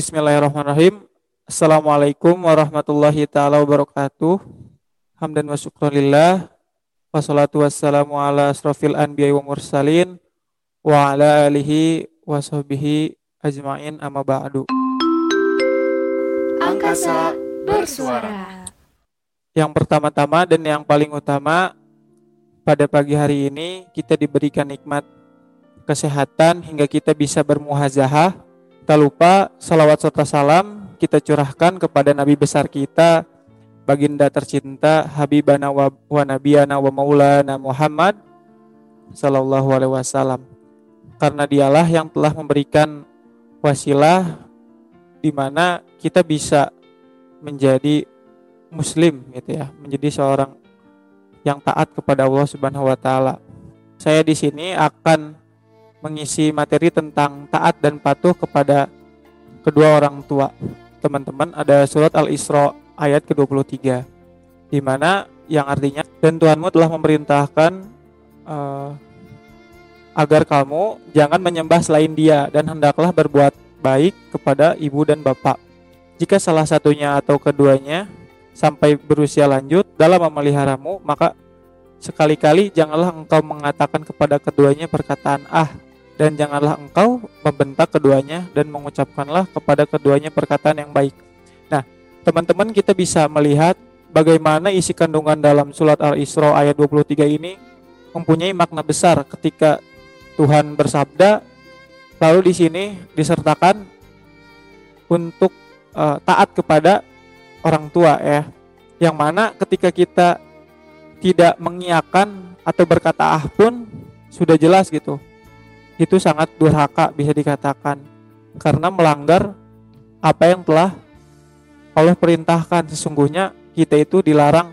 Bismillahirrahmanirrahim. Assalamualaikum warahmatullahi taala wabarakatuh. Hamdan wa syukranillah. Wassalatu wassalamu ala asrafil anbiya wa mursalin wa ala alihi wa sahbihi ajmain amma ba'du. Angkasa bersuara. Yang pertama-tama dan yang paling utama pada pagi hari ini kita diberikan nikmat kesehatan hingga kita bisa bermuhazahah. Tak lupa salawat serta salam kita curahkan kepada Nabi besar kita, baginda tercinta Habibana wa, wa Nabiyana wa Maulana Muhammad Sallallahu Alaihi Wasallam. Karena dialah yang telah memberikan wasilah di mana kita bisa menjadi muslim gitu ya, menjadi seorang yang taat kepada Allah Subhanahu wa taala. Saya di sini akan mengisi materi tentang taat dan patuh kepada kedua orang tua. Teman-teman, ada surat Al-Isra ayat ke-23 di mana yang artinya dan Tuhanmu telah memerintahkan uh, agar kamu jangan menyembah selain Dia dan hendaklah berbuat baik kepada ibu dan bapak. Jika salah satunya atau keduanya sampai berusia lanjut dalam memeliharamu, maka sekali-kali janganlah engkau mengatakan kepada keduanya perkataan ah dan janganlah engkau membentak keduanya dan mengucapkanlah kepada keduanya perkataan yang baik. Nah, teman-teman kita bisa melihat bagaimana isi kandungan dalam surat Al-Isra ayat 23 ini mempunyai makna besar ketika Tuhan bersabda lalu di sini disertakan untuk uh, taat kepada orang tua ya. Yang mana ketika kita tidak mengiakan atau berkata ah pun sudah jelas gitu itu sangat durhaka bisa dikatakan. Karena melanggar apa yang telah Allah perintahkan. Sesungguhnya kita itu dilarang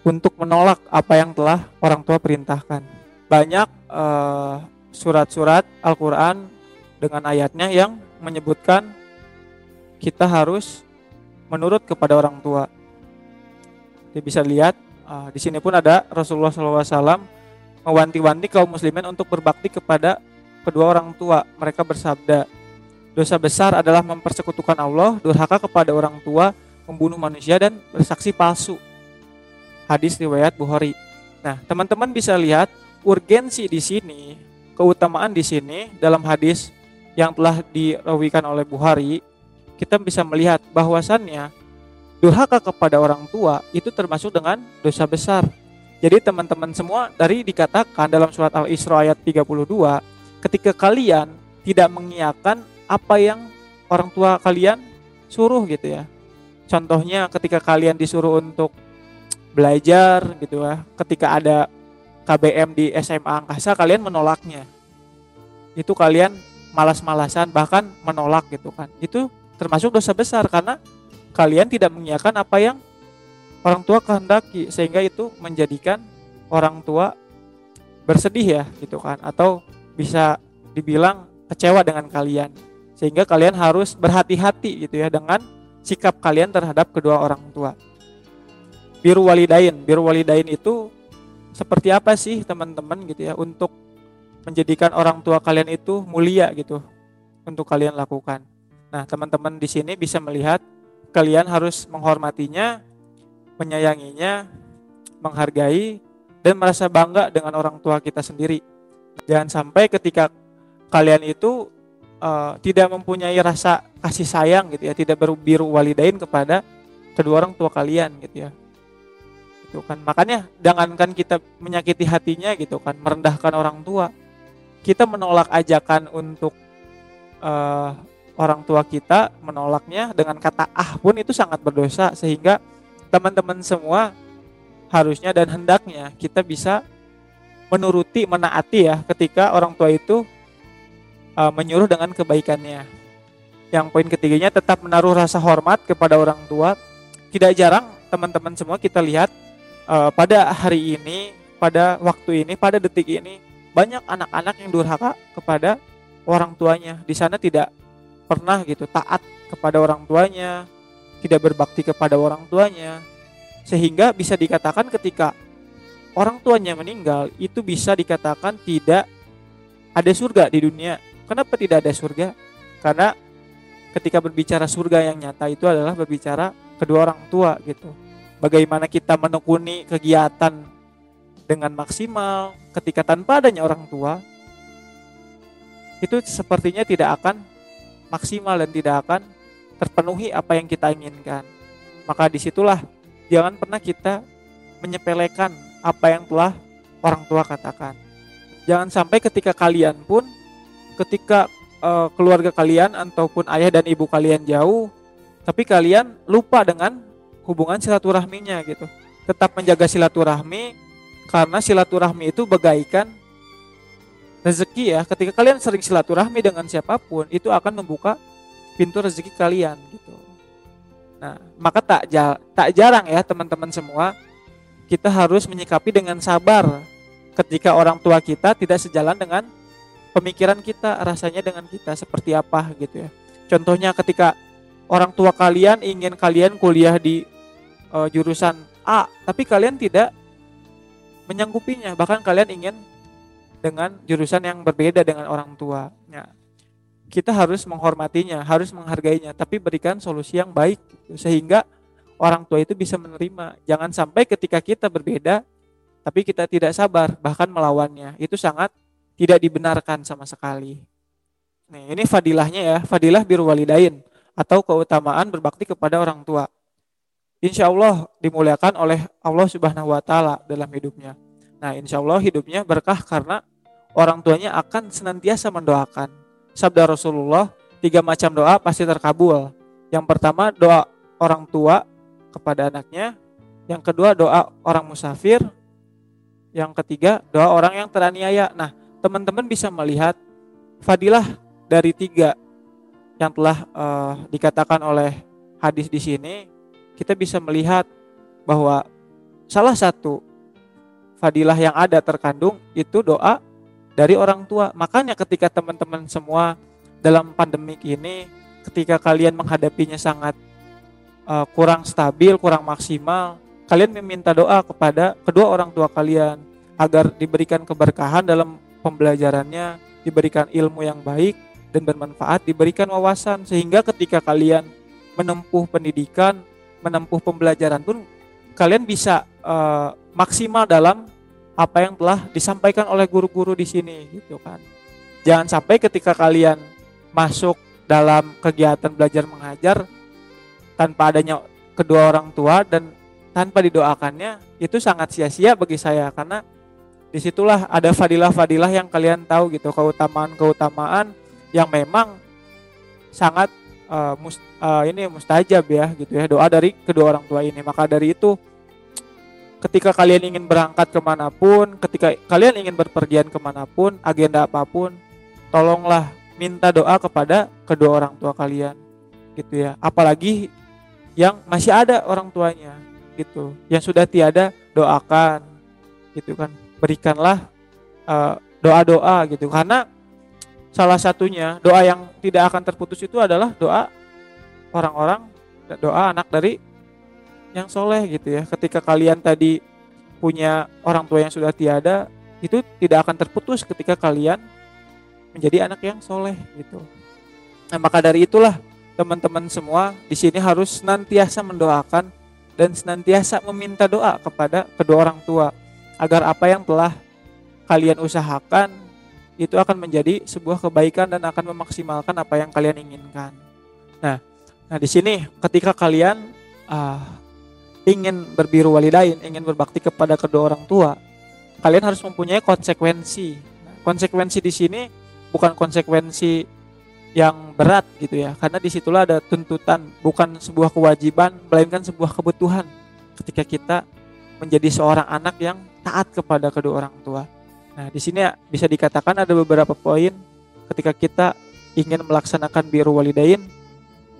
untuk menolak apa yang telah orang tua perintahkan. Banyak uh, surat-surat Al-Quran dengan ayatnya yang menyebutkan kita harus menurut kepada orang tua. Kita bisa lihat uh, di sini pun ada Rasulullah SAW mewanti-wanti kaum muslimin untuk berbakti kepada kedua orang tua. Mereka bersabda, dosa besar adalah mempersekutukan Allah, durhaka kepada orang tua, membunuh manusia dan bersaksi palsu. Hadis riwayat Bukhari. Nah, teman-teman bisa lihat urgensi di sini, keutamaan di sini dalam hadis yang telah dirawikan oleh Bukhari, kita bisa melihat bahwasannya durhaka kepada orang tua itu termasuk dengan dosa besar. Jadi teman-teman semua dari dikatakan dalam surat Al-Isra ayat 32 ketika kalian tidak mengiyakan apa yang orang tua kalian suruh gitu ya. Contohnya ketika kalian disuruh untuk belajar gitu ya, ketika ada KBM di SMA Angkasa kalian menolaknya. Itu kalian malas-malasan bahkan menolak gitu kan. Itu termasuk dosa besar karena kalian tidak mengiyakan apa yang orang tua kehendaki sehingga itu menjadikan orang tua bersedih ya gitu kan atau bisa dibilang kecewa dengan kalian sehingga kalian harus berhati-hati gitu ya dengan sikap kalian terhadap kedua orang tua. Biru walidain, biru walidain itu seperti apa sih teman-teman gitu ya untuk menjadikan orang tua kalian itu mulia gitu untuk kalian lakukan. Nah, teman-teman di sini bisa melihat kalian harus menghormatinya, menyayanginya, menghargai dan merasa bangga dengan orang tua kita sendiri. Jangan sampai ketika kalian itu uh, tidak mempunyai rasa kasih sayang gitu ya, tidak berbiru walidain kepada kedua orang tua kalian gitu ya. Itu kan makanya jangankan kita menyakiti hatinya gitu kan, merendahkan orang tua. Kita menolak ajakan untuk uh, orang tua kita menolaknya dengan kata ah pun itu sangat berdosa sehingga teman-teman semua harusnya dan hendaknya kita bisa menuruti, menaati ya ketika orang tua itu uh, menyuruh dengan kebaikannya. Yang poin ketiganya tetap menaruh rasa hormat kepada orang tua. Tidak jarang teman-teman semua kita lihat uh, pada hari ini, pada waktu ini, pada detik ini banyak anak-anak yang durhaka kepada orang tuanya. Di sana tidak pernah gitu taat kepada orang tuanya, tidak berbakti kepada orang tuanya. Sehingga bisa dikatakan ketika orang tuanya meninggal itu bisa dikatakan tidak ada surga di dunia. Kenapa tidak ada surga? Karena ketika berbicara surga yang nyata itu adalah berbicara kedua orang tua gitu. Bagaimana kita menekuni kegiatan dengan maksimal ketika tanpa adanya orang tua itu sepertinya tidak akan maksimal dan tidak akan terpenuhi apa yang kita inginkan. Maka di situlah jangan pernah kita menyepelekan apa yang telah orang tua katakan. Jangan sampai ketika kalian pun ketika uh, keluarga kalian ataupun ayah dan ibu kalian jauh, tapi kalian lupa dengan hubungan silaturahminya gitu. Tetap menjaga silaturahmi karena silaturahmi itu bagaikan rezeki ya. Ketika kalian sering silaturahmi dengan siapa pun, itu akan membuka pintu rezeki kalian gitu. Nah, maka tak tak jarang ya teman-teman semua kita harus menyikapi dengan sabar ketika orang tua kita tidak sejalan dengan pemikiran kita, rasanya dengan kita seperti apa gitu ya. Contohnya ketika orang tua kalian ingin kalian kuliah di uh, jurusan A, tapi kalian tidak menyanggupinya, bahkan kalian ingin dengan jurusan yang berbeda dengan orang tua. Ya, kita harus menghormatinya, harus menghargainya, tapi berikan solusi yang baik gitu, sehingga orang tua itu bisa menerima. Jangan sampai ketika kita berbeda, tapi kita tidak sabar, bahkan melawannya. Itu sangat tidak dibenarkan sama sekali. Nih, ini fadilahnya ya, fadilah biru walidain atau keutamaan berbakti kepada orang tua. Insya Allah dimuliakan oleh Allah Subhanahu wa Ta'ala dalam hidupnya. Nah, insya Allah hidupnya berkah karena orang tuanya akan senantiasa mendoakan. Sabda Rasulullah, tiga macam doa pasti terkabul. Yang pertama doa orang tua kepada anaknya, yang kedua doa orang musafir, yang ketiga doa orang yang teraniaya. Nah, teman-teman bisa melihat fadilah dari tiga yang telah uh, dikatakan oleh hadis di sini, kita bisa melihat bahwa salah satu fadilah yang ada terkandung itu doa dari orang tua. Makanya ketika teman-teman semua dalam pandemik ini ketika kalian menghadapinya sangat uh, kurang stabil, kurang maksimal, kalian meminta doa kepada kedua orang tua kalian agar diberikan keberkahan dalam pembelajarannya, diberikan ilmu yang baik dan bermanfaat, diberikan wawasan sehingga ketika kalian menempuh pendidikan, menempuh pembelajaran pun kalian bisa uh, maksimal dalam apa yang telah disampaikan oleh guru-guru di sini gitu kan. Jangan sampai ketika kalian masuk dalam kegiatan belajar mengajar tanpa adanya kedua orang tua dan tanpa didoakannya itu sangat sia-sia bagi saya karena di situlah ada fadilah-fadilah yang kalian tahu gitu keutamaan-keutamaan yang memang sangat uh, mus, uh, ini mustajab ya gitu ya doa dari kedua orang tua ini maka dari itu ketika kalian ingin berangkat ke mana pun, ketika kalian ingin berpergian ke mana pun, agenda apa pun, tolonglah minta doa kepada kedua orang tua kalian, gitu ya. Apalagi yang masih ada orang tuanya, gitu. Yang sudah tiada, doakan, gitu kan. Berikanlah eh, doa-doa, gitu. Karena salah satunya doa yang tidak akan terputus itu adalah doa orang-orang, doa anak dari yang soleh gitu ya. Ketika kalian tadi punya orang tua yang sudah tiada, itu tidak akan terputus ketika kalian menjadi anak yang soleh gitu. Nah maka dari itulah teman-teman semua di sini harus senantiasa mendoakan dan senantiasa meminta doa kepada kedua orang tua agar apa yang telah kalian usahakan itu akan menjadi sebuah kebaikan dan akan memaksimalkan apa yang kalian inginkan. Nah, nah di sini ketika kalian uh, ingin berbiru walidain, ingin berbakti kepada kedua orang tua, kalian harus mempunyai konsekuensi. konsekuensi di sini bukan konsekuensi yang berat gitu ya, karena di situlah ada tuntutan, bukan sebuah kewajiban, melainkan sebuah kebutuhan ketika kita menjadi seorang anak yang taat kepada kedua orang tua. Nah, di sini bisa dikatakan ada beberapa poin ketika kita ingin melaksanakan biru walidain.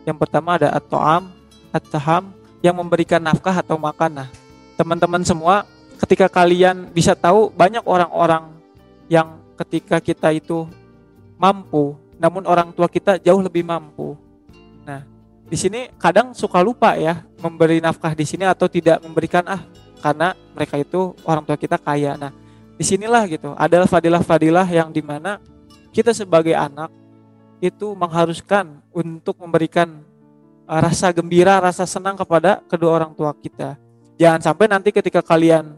Yang pertama ada at-ta'am, at-taham, yang memberikan nafkah atau makan. Nah, teman-teman semua, ketika kalian bisa tahu banyak orang-orang yang ketika kita itu mampu, namun orang tua kita jauh lebih mampu. Nah, di sini kadang suka lupa ya memberi nafkah di sini atau tidak memberikan ah karena mereka itu orang tua kita kaya. Nah, di sinilah gitu adalah fadilah-fadilah yang di mana kita sebagai anak itu mengharuskan untuk memberikan uh, rasa gembira, rasa senang kepada kedua orang tua kita. Jangan sampai nanti ketika kalian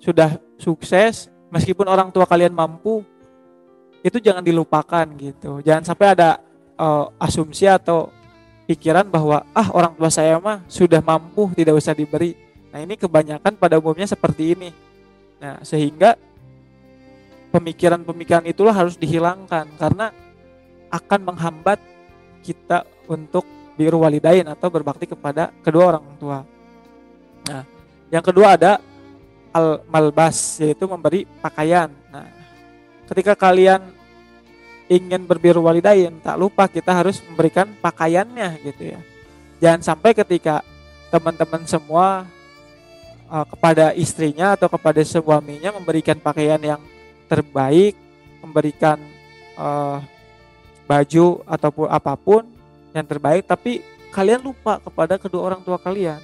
sudah sukses, meskipun orang tua kalian mampu, itu jangan dilupakan gitu. Jangan sampai ada uh, asumsi atau pikiran bahwa ah orang tua saya mah sudah mampu, tidak usah diberi. Nah, ini kebanyakan pada umumnya seperti ini. Nah, sehingga pemikiran-pemikiran itulah harus dihilangkan karena akan menghambat kita untuk biru walidain atau berbakti kepada kedua orang tua. Nah, yang kedua ada al malbas yaitu memberi pakaian. Nah, ketika kalian ingin berbiru walidain, tak lupa kita harus memberikan pakaiannya gitu ya. Jangan sampai ketika teman-teman semua uh, kepada istrinya atau kepada suaminya memberikan pakaian yang terbaik, memberikan uh, baju ataupun apa pun yang terbaik tapi kalian lupa kepada kedua orang tua kalian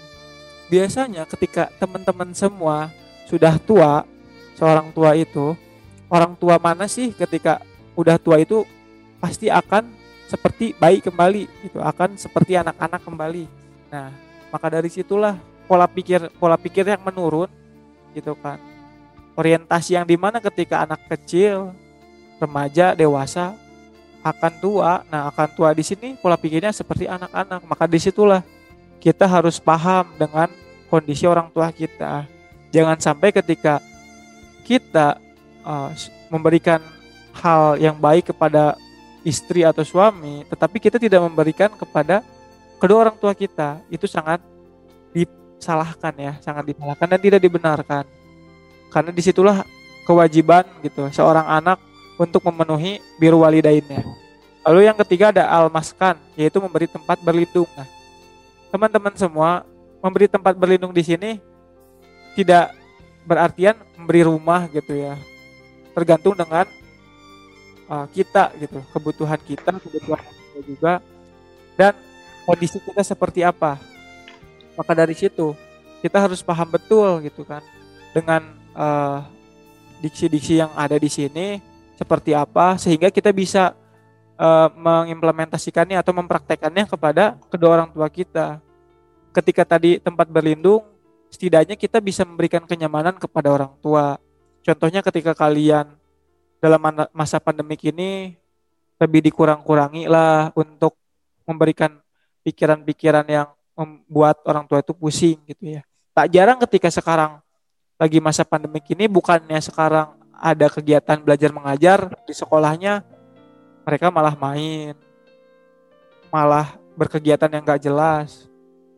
biasanya ketika teman-teman semua sudah tua seorang tua itu orang tua mana sih ketika udah tua itu pasti akan seperti bayi kembali itu akan seperti anak-anak kembali nah maka dari situlah pola pikir pola pikir yang menurun gitu kan orientasi yang di mana ketika anak kecil remaja dewasa akan tua. Nah, akan tua di sini pola pikirnya seperti anak-anak. Maka di situlah kita harus paham dengan kondisi orang tua kita. Jangan sampai ketika kita uh, memberikan hal yang baik kepada istri atau suami, tetapi kita tidak memberikan kepada kedua orang tua kita, itu sangat disalahkan ya, sangat disalahkan dan tidak dibenarkan. Karena di situlah kewajiban gitu seorang anak untuk memenuhi biru walidainnya. Lalu yang ketiga ada almaskan, yaitu memberi tempat berlindung. Nah, teman-teman semua, memberi tempat berlindung di sini tidak berartian memberi rumah gitu ya. Tergantung dengan uh, kita gitu, kebutuhan kita, kebutuhan kita juga dan kondisi kita seperti apa. Maka dari situ kita harus paham betul gitu kan dengan uh, diksi-diksi yang ada di sini seperti apa sehingga kita bisa uh, mengimplementasikannya atau mempraktekannya kepada kedua orang tua kita. Ketika tadi tempat berlindung, setidaknya kita bisa memberikan kenyamanan kepada orang tua. Contohnya ketika kalian dalam masa pandemik ini lebih dikurang-kurangi lah untuk memberikan pikiran-pikiran yang membuat orang tua itu pusing gitu ya. Tak jarang ketika sekarang lagi masa pandemik ini bukannya sekarang ada kegiatan belajar mengajar di sekolahnya mereka malah main malah berkegiatan yang gak jelas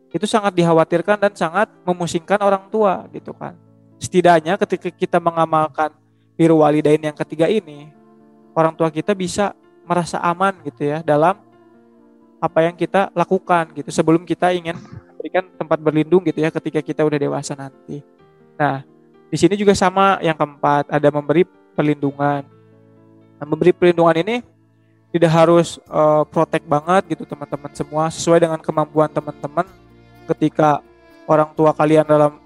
itu sangat dikhawatirkan dan sangat memusingkan orang tua gitu kan setidaknya ketika kita mengamalkan biru walidain yang ketiga ini orang tua kita bisa merasa aman gitu ya dalam apa yang kita lakukan gitu sebelum kita ingin memberikan tempat berlindung gitu ya ketika kita udah dewasa nanti nah di sini juga sama yang keempat, ada memberi perlindungan. Nah, memberi perlindungan ini tidak harus uh, protek banget gitu teman-teman semua, sesuai dengan kemampuan teman-teman. Ketika orang tua kalian dalam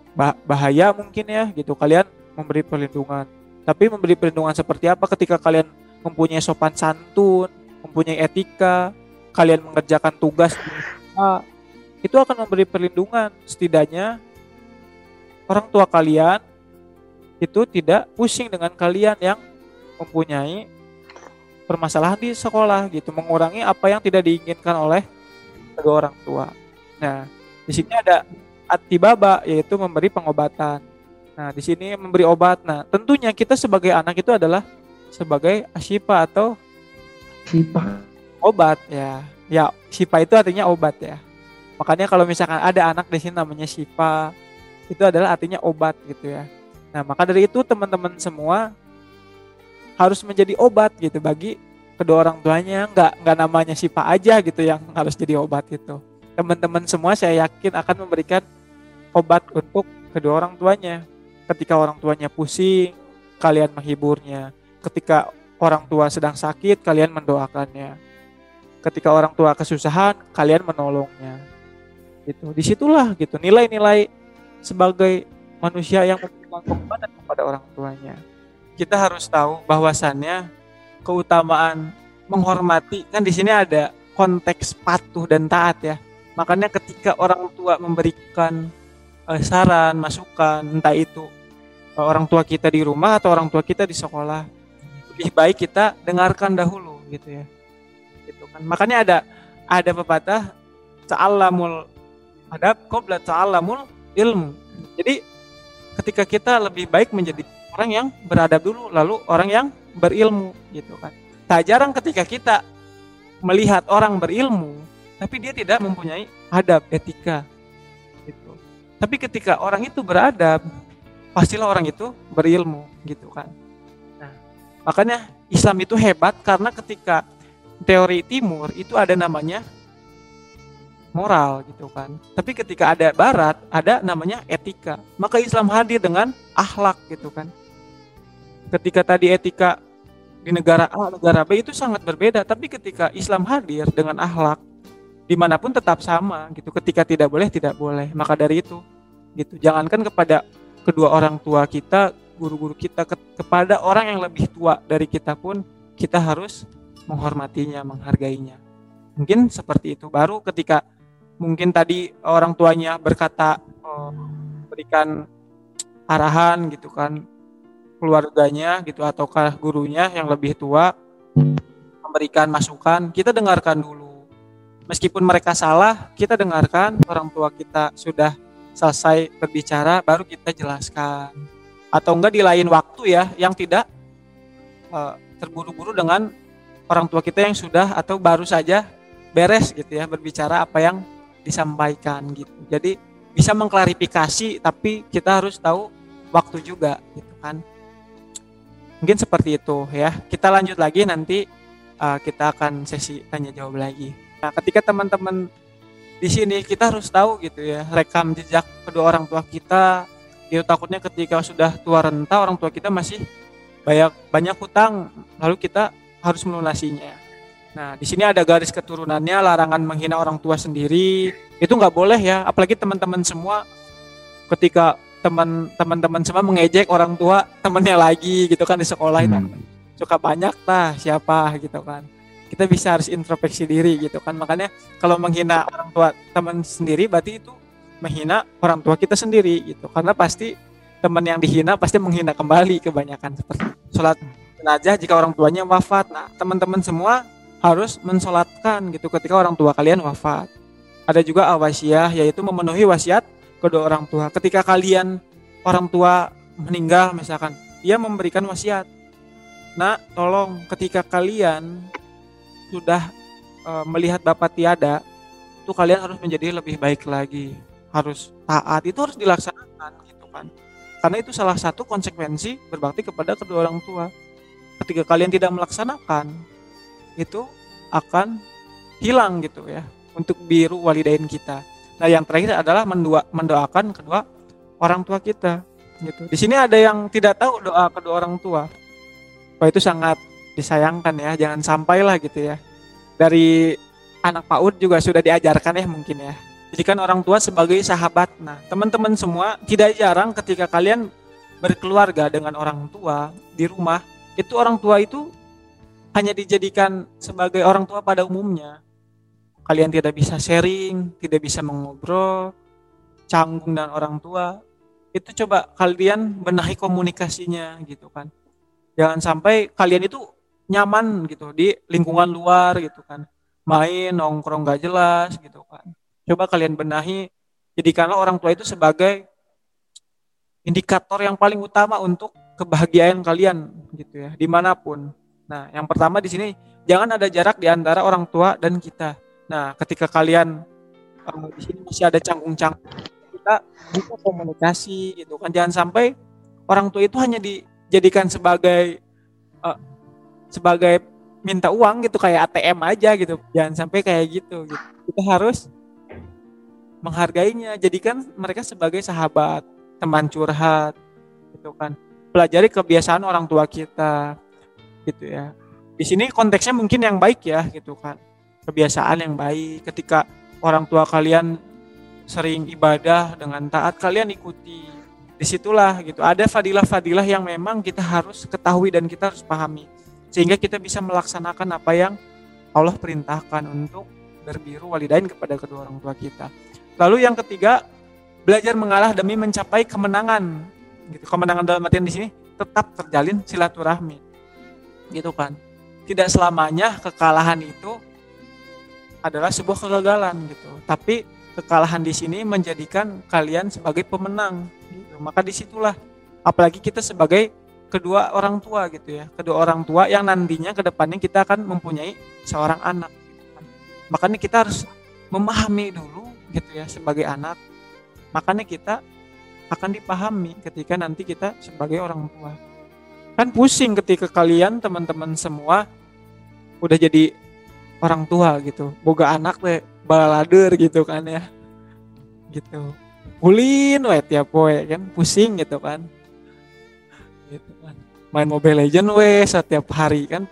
bahaya mungkin ya gitu, kalian memberi perlindungan. Tapi memberi perlindungan seperti apa ketika kalian mempunyai sopan santun, mempunyai etika, kalian mengerjakan tugas itu akan memberi perlindungan setidaknya orang tua kalian itu tidak pusing dengan kalian yang mempunyai permasalahan di sekolah gitu, mengurangi apa yang tidak diinginkan oleh kedua orang tua. Nah, di sini ada atibaba yaitu memberi pengobatan. Nah, di sini memberi obat. Nah, tentunya kita sebagai anak itu adalah sebagai asipa atau sipa obat ya. Ya, sipa itu artinya obat ya. Makanya kalau misalkan ada anak di sini namanya sipa, itu adalah artinya obat gitu ya. Nah, maka dari itu teman-teman semua harus menjadi obat gitu bagi kedua orang tuanya nggak nggak namanya Sipa aja gitu yang harus jadi obat itu teman-teman semua saya yakin akan memberikan obat untuk kedua orang tuanya ketika orang tuanya pusing kalian menghiburnya. Ketika orang tua sedang sakit kalian mendoakannya. Ketika orang tua kesusahan kalian menolongnya. Gitu. Di situlah gitu nilai-nilai sebagai manusia yang memberikan kepada orang tuanya. Kita harus tahu bahwasannya keutamaan menghormati kan di sini ada konteks patuh dan taat ya. Makanya ketika orang tua memberikan uh, saran masukan entah itu orang tua kita di rumah atau orang tua kita di sekolah. Lebih baik kita dengarkan dahulu gitu ya. Gitu kan. Makanya ada ada pepatah ta'allamul adab qabla ta'allamul ilmu jadi ketika kita lebih baik menjadi orang yang beradab dulu lalu orang yang berilmu gitu kan. Tak jarang ketika kita melihat orang berilmu tapi dia tidak mempunyai adab etika gitu. Tapi ketika orang itu beradab pastilah orang itu berilmu gitu kan nah makanya Islam itu hebat karena ketika teori timur itu ada namanya moral gitu kan. Tapi ketika ada barat, ada namanya etika. Maka Islam hadir dengan akhlak gitu kan. Ketika tadi etika di negara A, negara B itu sangat berbeda. Tapi ketika Islam hadir dengan akhlak, di mana pun tetap sama gitu. Ketika tidak boleh, tidak boleh. Maka dari itu, gitu. Jangankan kepada kedua orang tua kita, guru-guru kita, ke kepada orang yang lebih tua dari kita pun, kita harus menghormatinya, menghargainya. Mungkin seperti itu. Baru ketika mungkin tadi orang tuanya berkata oh, berikan arahan gitu kan keluarganya gitu ataukah gurunya yang lebih tua memberikan masukan kita dengarkan dulu meskipun mereka salah kita dengarkan orang tua kita sudah selesai berbicara baru kita jelaskan atau enggak di lain waktu ya yang tidak uh, terburu-buru dengan orang tua kita yang sudah atau baru saja beres gitu ya berbicara apa yang disampaikan gitu. Jadi bisa mengklarifikasi tapi kita harus tahu waktu juga gitu kan. Mungkin seperti itu ya. Kita lanjut lagi nanti uh, kita akan sesi tanya jawab lagi. Nah, ketika teman-teman di sini kita harus tahu gitu ya, rekam jejak kedua orang tua kita. Itu takutnya ketika sudah tua renta orang tua kita masih banyak banyak hutang lalu kita harus melunasinya Nah, di sini ada garis keturunannya, larangan menghina orang tua sendiri. Itu nggak boleh ya, apalagi teman-teman semua ketika teman-teman semua mengejek orang tua temennya lagi gitu kan di sekolah itu hmm. suka banyak lah siapa gitu kan kita bisa harus introspeksi diri gitu kan makanya kalau menghina orang tua teman sendiri berarti itu menghina orang tua kita sendiri gitu karena pasti teman yang dihina pasti menghina kembali kebanyakan seperti sholat jenazah jika orang tuanya wafat nah teman-teman semua harus mensolatkan gitu ketika orang tua kalian wafat. Ada juga awasiyah yaitu memenuhi wasiat kedua orang tua. Ketika kalian orang tua meninggal misalkan, ia memberikan wasiat. Nah, tolong ketika kalian sudah e, melihat bapak tiada, itu kalian harus menjadi lebih baik lagi. Harus taat, itu harus dilaksanakan gitu kan. Karena itu salah satu konsekuensi berbakti kepada kedua orang tua. Ketika kalian tidak melaksanakan, itu akan hilang gitu ya untuk biru walidain kita. Nah, yang terakhir adalah mendua, mendoakan kedua orang tua kita gitu. Di sini ada yang tidak tahu doa kedua orang tua. Wah, itu sangat disayangkan ya, jangan sampailah gitu ya. Dari anak PAUD juga sudah diajarkan ya mungkin ya. Jadi kan orang tua sebagai sahabat. Nah, teman-teman semua tidak jarang ketika kalian berkeluarga dengan orang tua di rumah, itu orang tua itu hanya dijadikan sebagai orang tua pada umumnya. Kalian tidak bisa sharing, tidak bisa mengobrol, canggung dengan orang tua. Itu coba kalian benahi komunikasinya gitu kan. Jangan sampai kalian itu nyaman gitu di lingkungan luar gitu kan. Main nongkrong gak jelas gitu kan. Coba kalian benahi jadikanlah orang tua itu sebagai indikator yang paling utama untuk kebahagiaan kalian gitu ya di mana pun Nah, yang pertama di sini jangan ada jarak di antara orang tua dan kita. Nah, ketika kalian um, di sini masih ada canggung-canggung, kita buka komunikasi gitu kan. Jangan sampai orang tua itu hanya dijadikan sebagai uh, sebagai minta uang gitu kayak ATM aja gitu. Jangan sampai kayak gitu gitu. Kita harus menghargainya, jadikan mereka sebagai sahabat, teman curhat gitu kan. Pelajari kebiasaan orang tua kita, gitu ya. Di sini konteksnya mungkin yang baik ya gitu kan. Kebiasaan yang baik ketika orang tua kalian sering ibadah dengan taat kalian ikuti. Di situlah gitu ada fadilah-fadilah yang memang kita harus ketahui dan kita harus pahami. Sehingga kita bisa melaksanakan apa yang Allah perintahkan untuk berbiru walidain kepada kedua orang tua kita. Lalu yang ketiga, belajar mengalah demi mencapai kemenangan. Gitu. Kemenangan dalam artian di sini tetap terjalin silaturahmi. Gitu kan. Tidak selamanya kekalahan itu adalah sebuah kegagalan gitu. Tapi kekalahan di sini menjadikan kalian sebagai pemenang. Gitu. Maka di situlah, apalagi kita sebagai kedua orang tua gitu ya, kedua orang tua yang nantinya ke depannya kita akan mempunyai seorang anak. Makanya kita harus memahami dulu gitu ya sebagai anak. Makanya kita akan dipahami ketika nanti kita sebagai orang tua. Kan pusing ketika kalian teman-teman semua udah jadi orang tua gitu boga anak teh balader gitu kan ya gitu ulin we tiap poe kan pusing gitu kan gitu kan. Main Mobile Legend we setiap hari kan.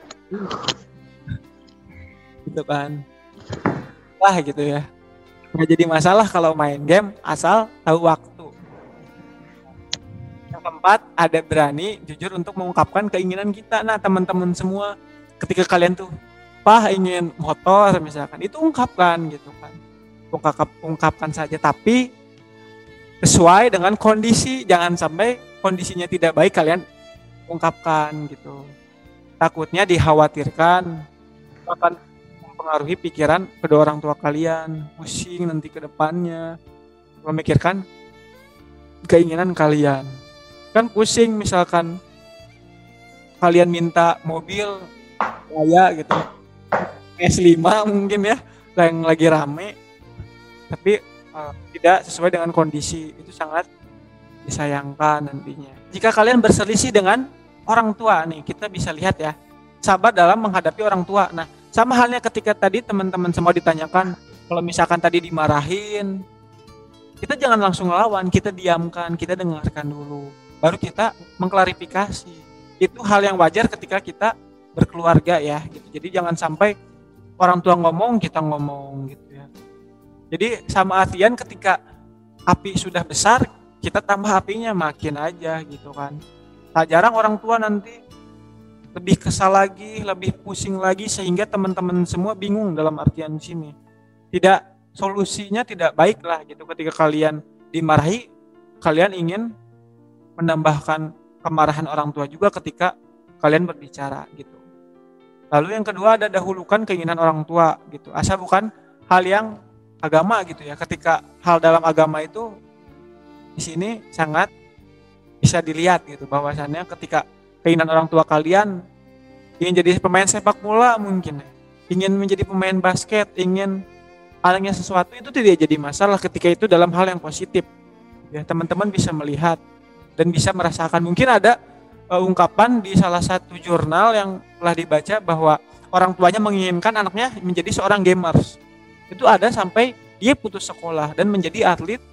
Gitu kan. Lah gitu ya. Nggak jadi masalah kalau main game asal tahu waktu. Yang keempat ada berani jujur untuk mengungkapkan keinginan kita. Nah teman-teman semua ketika kalian tuh apa ingin motor misalkan itu ungkapkan gitu kan. Ungkap ungkapkan saja tapi sesuai dengan kondisi. Jangan sampai kondisinya tidak baik kalian ungkapkan gitu. Takutnya dikhawatirkan akan mempengaruhi pikiran kedua orang tua kalian. Pusing nanti ke depannya. Memikirkan keinginan kalian. Kan pusing misalkan kalian minta mobil kaya gitu. S5 mungkin ya yang lagi rame. Tapi uh, tidak sesuai dengan kondisi. Itu sangat disayangkan nantinya. Jika kalian berselisih dengan orang tua nih kita bisa lihat ya sabar dalam menghadapi orang tua. Nah sama halnya ketika tadi teman-teman semua ditanyakan kalau misalkan tadi dimarahin kita jangan langsung lawan kita diamkan kita dengarkan dulu baru kita mengklarifikasi. Itu hal yang wajar ketika kita berkeluarga ya gitu. Jadi jangan sampai orang tua ngomong kita ngomong gitu ya. Jadi sama artian ketika api sudah besar kita tambah apinya makin aja gitu kan tak jarang orang tua nanti lebih kesal lagi lebih pusing lagi sehingga teman-teman semua bingung dalam artian sini tidak solusinya tidak baik lah gitu ketika kalian dimarahi kalian ingin menambahkan kemarahan orang tua juga ketika kalian berbicara gitu Lalu yang kedua ada dahulukan keinginan orang tua gitu. Asal bukan hal yang agama gitu ya. Ketika hal dalam agama itu di sini sangat bisa dilihat gitu bahwasannya ketika keinginan orang tua kalian ingin jadi pemain sepak bola mungkin ingin menjadi pemain basket, ingin halnya sesuatu itu tidak jadi masalah ketika itu dalam hal yang positif. Ya, teman-teman bisa melihat dan bisa merasakan. Mungkin ada uh, ungkapan di salah satu jurnal yang telah dibaca bahwa orang tuanya menginginkan anaknya menjadi seorang gamers. Itu ada sampai dia putus sekolah dan menjadi atlet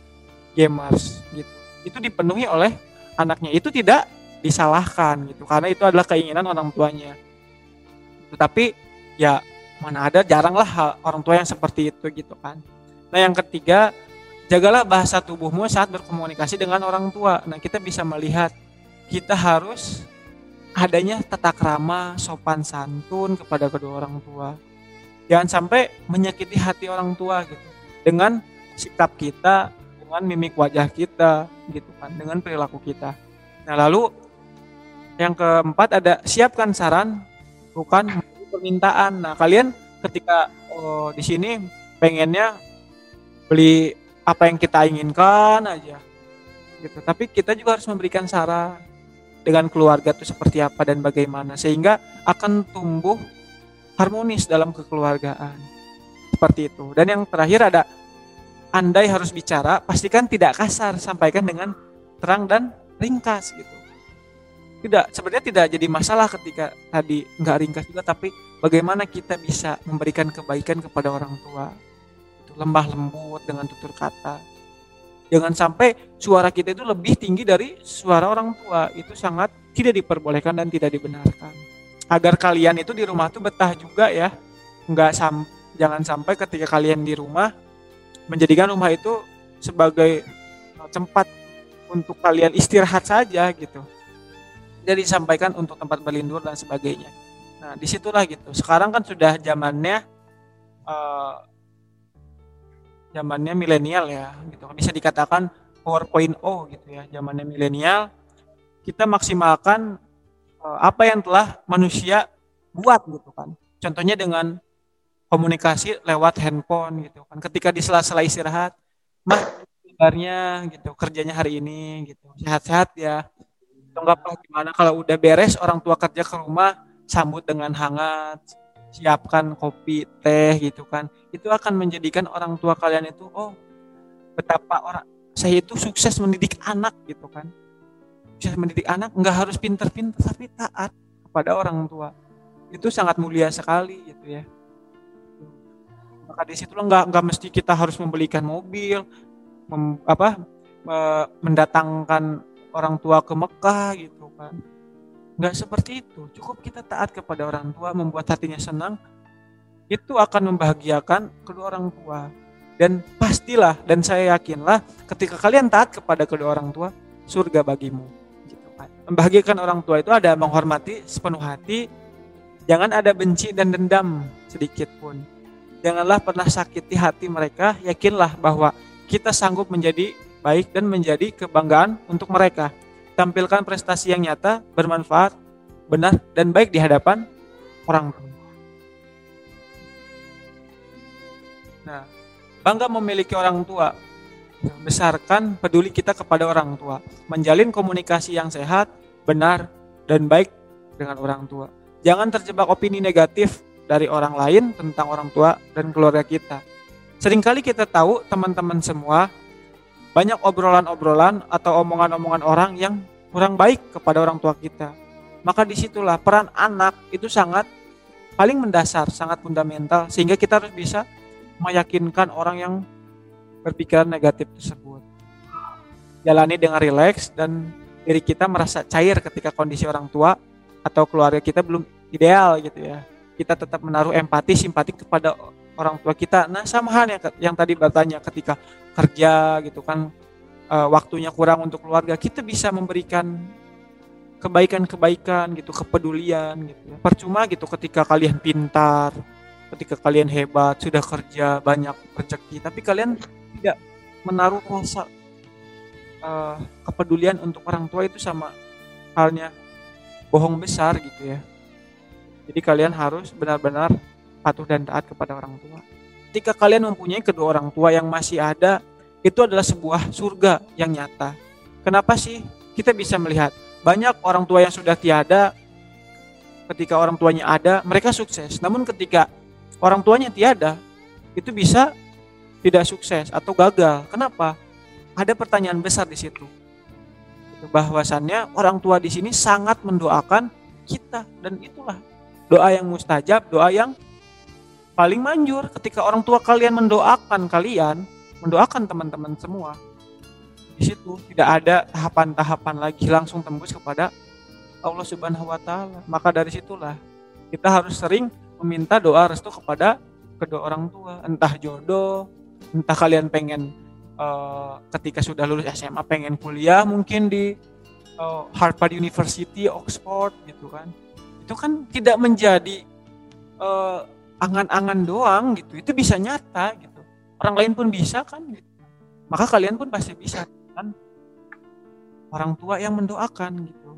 gamers gitu. Itu dipenuhi oleh anaknya. Itu tidak disalahkan gitu karena itu adalah keinginan orang tuanya. Tetapi ya mana ada jarang lah orang tua yang seperti itu gitu kan. Nah yang ketiga jagalah bahasa tubuhmu saat berkomunikasi dengan orang tua. Nah kita bisa melihat kita harus adanya tata krama, sopan santun kepada kedua orang tua. Jangan sampai menyakiti hati orang tua gitu. Dengan sikap kita, dengan mimik wajah kita gitu kan, dengan perilaku kita. Nah, lalu yang keempat ada siapkan saran bukan permintaan. Nah, kalian ketika oh, di sini pengennya beli apa yang kita inginkan aja gitu. Tapi kita juga harus memberikan saran dengan keluarga itu seperti apa dan bagaimana sehingga akan tumbuh harmonis dalam kekeluargaan seperti itu dan yang terakhir ada andai harus bicara pastikan tidak kasar sampaikan dengan terang dan ringkas gitu tidak sebenarnya tidak jadi masalah ketika tadi nggak ringkas juga tapi bagaimana kita bisa memberikan kebaikan kepada orang tua itu lembah lembut dengan tutur kata Jangan sampai suara kita itu lebih tinggi dari suara orang tua. Itu sangat tidak diperbolehkan dan tidak dibenarkan. Agar kalian itu di rumah tuh betah juga ya. Enggak sam jangan sampai ketika kalian di rumah menjadikan rumah itu sebagai tempat untuk kalian istirahat saja gitu. Jadi disampaikan untuk tempat berlindung dan sebagainya. Nah, di situlah gitu. Sekarang kan sudah zamannya uh, zamannya milenial ya, gitu. Bisa dikatakan 4.0 gitu ya, zamannya milenial. Kita maksimalkan uh, apa yang telah manusia buat gitu kan. Contohnya dengan komunikasi lewat handphone gitu kan. Ketika di sela-sela istirahat, mah kabarnya gitu, kerjanya hari ini gitu. Sehat-sehat ya. Apa gimana kalau udah beres orang tua kerja ke rumah sambut dengan hangat, siapkan kopi, teh gitu kan. Itu akan menjadikan orang tua kalian itu oh betapa orang saya itu sukses mendidik anak gitu kan. Sukses mendidik anak nggak harus pinter-pinter tapi taat kepada orang tua. Itu sangat mulia sekali gitu ya. Maka di situ nggak nggak mesti kita harus membelikan mobil, mem, apa mendatangkan orang tua ke Mekah gitu kan Nggak seperti itu. Cukup kita taat kepada orang tua, membuat hatinya senang, itu akan membahagiakan kedua orang tua. Dan pastilah, dan saya yakinlah, ketika kalian taat kepada kedua orang tua, surga bagimu. Gitu kan. Membahagiakan orang tua itu ada menghormati sepenuh hati, jangan ada benci dan dendam sedikit pun. Janganlah pernah sakiti hati mereka, yakinlah bahwa kita sanggup menjadi baik dan menjadi kebanggaan untuk mereka tampilkan prestasi yang nyata, bermanfaat, benar, dan baik di hadapan orang tua. Nah, bangga memiliki orang tua. Besarkan peduli kita kepada orang tua. Menjalin komunikasi yang sehat, benar, dan baik dengan orang tua. Jangan terjebak opini negatif dari orang lain tentang orang tua dan keluarga kita. Seringkali kita tahu teman-teman semua banyak obrolan-obrolan atau omongan-omongan orang yang kurang baik kepada orang tua kita. Maka di situlah peran anak itu sangat paling mendasar, sangat fundamental sehingga kita harus bisa meyakinkan orang yang berpikiran negatif tersebut. Jalani dengan rileks dan diri kita merasa cair ketika kondisi orang tua atau keluarga kita belum ideal gitu ya. Kita tetap menaruh empati, simpati kepada orang tua kita. Nah, sama halnya yang tadi bertanya ketika kerja gitu kan uh, waktunya kurang untuk keluarga, kita bisa memberikan kebaikan-kebaikan gitu, kepedulian gitu. Ya. Percuma gitu ketika kalian pintar, ketika kalian hebat, sudah kerja banyak rezeki, tapi kalian tidak menaruh rasa uh, kepedulian untuk orang tua itu sama halnya bohong besar gitu ya. Jadi kalian harus benar-benar patuh dan taat kepada orang tua. Ketika kalian mempunyai kedua orang tua yang masih ada, itu adalah sebuah surga yang nyata. Kenapa sih kita bisa melihat banyak orang tua yang sudah tiada ketika orang tuanya ada, mereka sukses. Namun ketika orang tuanya tiada, itu bisa tidak sukses atau gagal. Kenapa? Ada pertanyaan besar di situ. Bahwasannya orang tua di sini sangat mendoakan kita dan itulah doa yang mustajab, doa yang paling manjur ketika orang tua kalian mendoakan kalian, mendoakan teman-teman semua. Di situ tidak ada tahapan-tahapan lagi langsung tembus kepada Allah Subhanahu wa taala. Maka dari situlah kita harus sering meminta doa restu kepada kedua orang tua, entah jodoh, entah kalian pengen uh, ketika sudah lulus SMA pengen kuliah mungkin di uh, Harvard University, Oxford gitu kan. Itu kan tidak menjadi uh, angan-angan doang gitu. Itu bisa nyata gitu. Orang lain pun bisa kan gitu. maka kalian pun pasti bisa kan. Orang tua yang mendoakan gitu.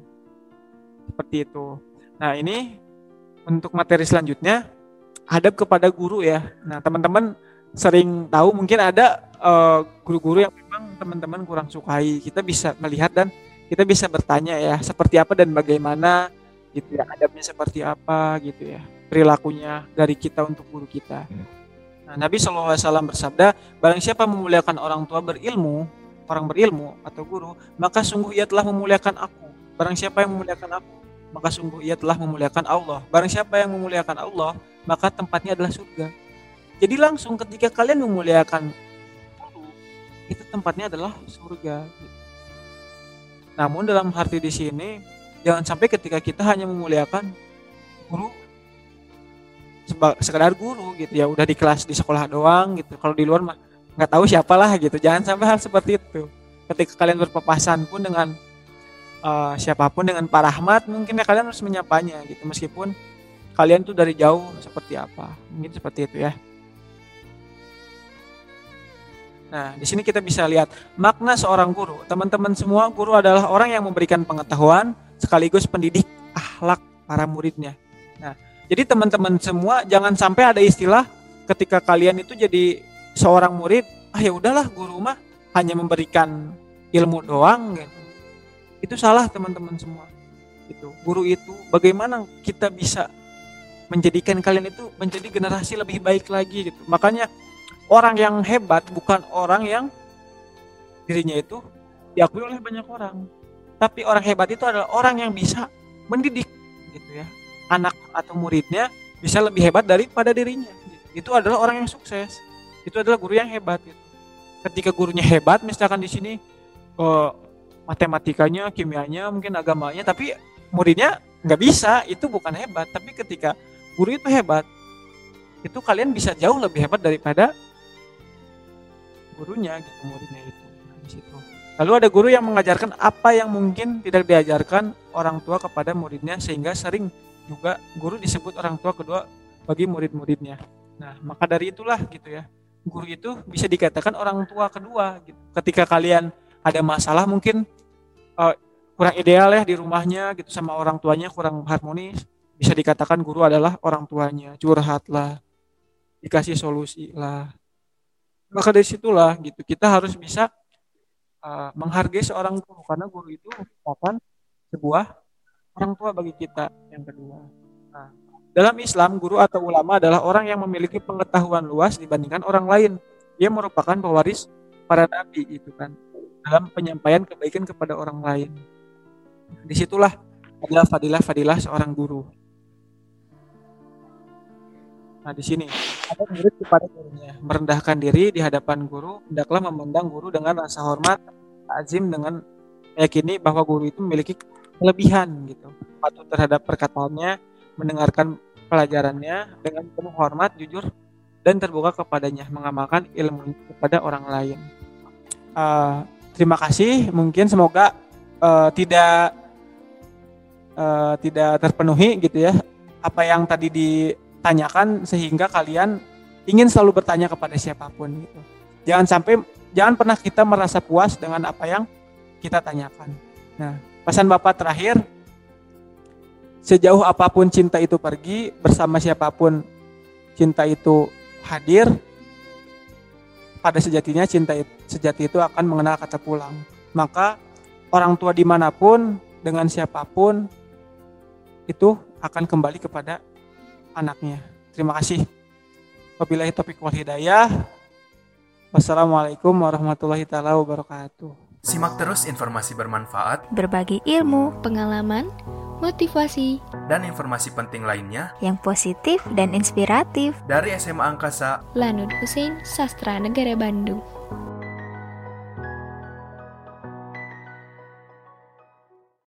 Seperti itu. Nah ini untuk materi selanjutnya hadap kepada guru ya. Nah teman-teman sering tahu mungkin ada uh, guru-guru yang memang teman-teman kurang sukai. Kita bisa melihat dan kita bisa bertanya ya seperti apa dan bagaimana gitu ya adabnya seperti apa gitu ya perilakunya dari kita untuk guru kita. Hmm. Nah, Nabi SAW bersabda, barang siapa memuliakan orang tua berilmu, orang berilmu atau guru, maka sungguh ia telah memuliakan aku. Barang siapa yang memuliakan aku, maka sungguh ia telah memuliakan Allah. Barang siapa yang memuliakan Allah, maka tempatnya adalah surga. Jadi langsung ketika kalian memuliakan guru, itu tempatnya adalah surga. Namun dalam arti di sini, jangan sampai ketika kita hanya memuliakan guru sekedar guru gitu ya udah di kelas di sekolah doang gitu kalau di luar mah nggak tahu siapalah gitu jangan sampai hal seperti itu ketika kalian berpapasan pun dengan uh, siapa pun dengan Pak Rahmat mungkin ya kalian harus menyapanya gitu meskipun kalian tuh dari jauh seperti apa. Mungkin seperti itu ya. Nah, di sini kita bisa lihat makna seorang guru. Teman-teman semua, guru adalah orang yang memberikan pengetahuan sekaligus pendidik akhlak para muridnya. Nah, jadi teman-teman semua jangan sampai ada istilah ketika kalian itu jadi seorang murid, ah ya udahlah guru mah hanya memberikan ilmu doang gitu. Itu salah teman-teman semua. Itu guru itu bagaimana kita bisa menjadikan kalian itu menjadi generasi lebih baik lagi gitu. Makanya orang yang hebat bukan orang yang dirinya itu diakui oleh banyak orang. Tapi orang hebat itu adalah orang yang bisa mendidik gitu ya. Anak atau muridnya bisa lebih hebat daripada dirinya. Itu adalah orang yang sukses. Itu adalah guru yang hebat gitu. Ketika gurunya hebat misalkan di sini uh, matematikanya, kimianya, mungkin agamanya, tapi muridnya nggak bisa, itu bukan hebat. Tapi ketika guru itu hebat, itu kalian bisa jauh lebih hebat daripada gurunya gitu muridnya itu nah, di situ lalu ada guru yang mengajarkan apa yang mungkin tidak diajarkan orang tua kepada muridnya sehingga sering juga guru disebut orang tua kedua bagi murid-muridnya. Nah maka dari itulah gitu ya guru itu bisa dikatakan orang tua kedua gitu. ketika kalian ada masalah mungkin uh, kurang ideal ya di rumahnya gitu sama orang tuanya kurang harmonis bisa dikatakan guru adalah orang tuanya. Curhatlah dikasih solusi lah. Maka dari situlah gitu kita harus bisa uh, menghargai seorang guru karena guru itu merupakan sebuah orang tua bagi kita yang kedua. Nah, dalam Islam guru atau ulama adalah orang yang memiliki pengetahuan luas dibandingkan orang lain. Dia merupakan pewaris para nabi itu kan dalam penyampaian kebaikan kepada orang lain. Di situlah adalah fadilah-fadilah seorang guru. Nah, di sini ada murid kepada gurunya, merendahkan diri di hadapan guru, hendaklah memandang guru dengan rasa hormat, azim dengan meyakini bahwa guru itu memiliki kelebihan gitu. Patuh terhadap perkataannya, mendengarkan pelajarannya dengan penuh hormat, jujur dan terbuka kepadanya, mengamalkan ilmu kepada orang lain. Uh, terima kasih, mungkin semoga uh, tidak uh, tidak terpenuhi gitu ya apa yang tadi di tanyakan sehingga kalian ingin selalu bertanya kepada siapa pun gitu. Jangan sampai jangan pernah kita merasa puas dengan apa yang kita tanyakan. Nah, pesan Bapak terakhir sejauh apa pun cinta itu pergi, bersama siapa pun cinta itu hadir, pada sejatinya cinta itu, sejati itu akan mengenal kata pulang. Maka orang tua di mana pun, dengan siapa pun, itu akan kembali kepada anaknya. Terima kasih. Wabillahi taufiq wal hidayah. Wassalamualaikum warahmatullahi taala wabarakatuh. Simak terus informasi bermanfaat, berbagi ilmu, pengalaman, motivasi, dan informasi penting lainnya yang positif dan inspiratif dari SMA Angkasa Lanud Hussein Sastra Negara Bandung.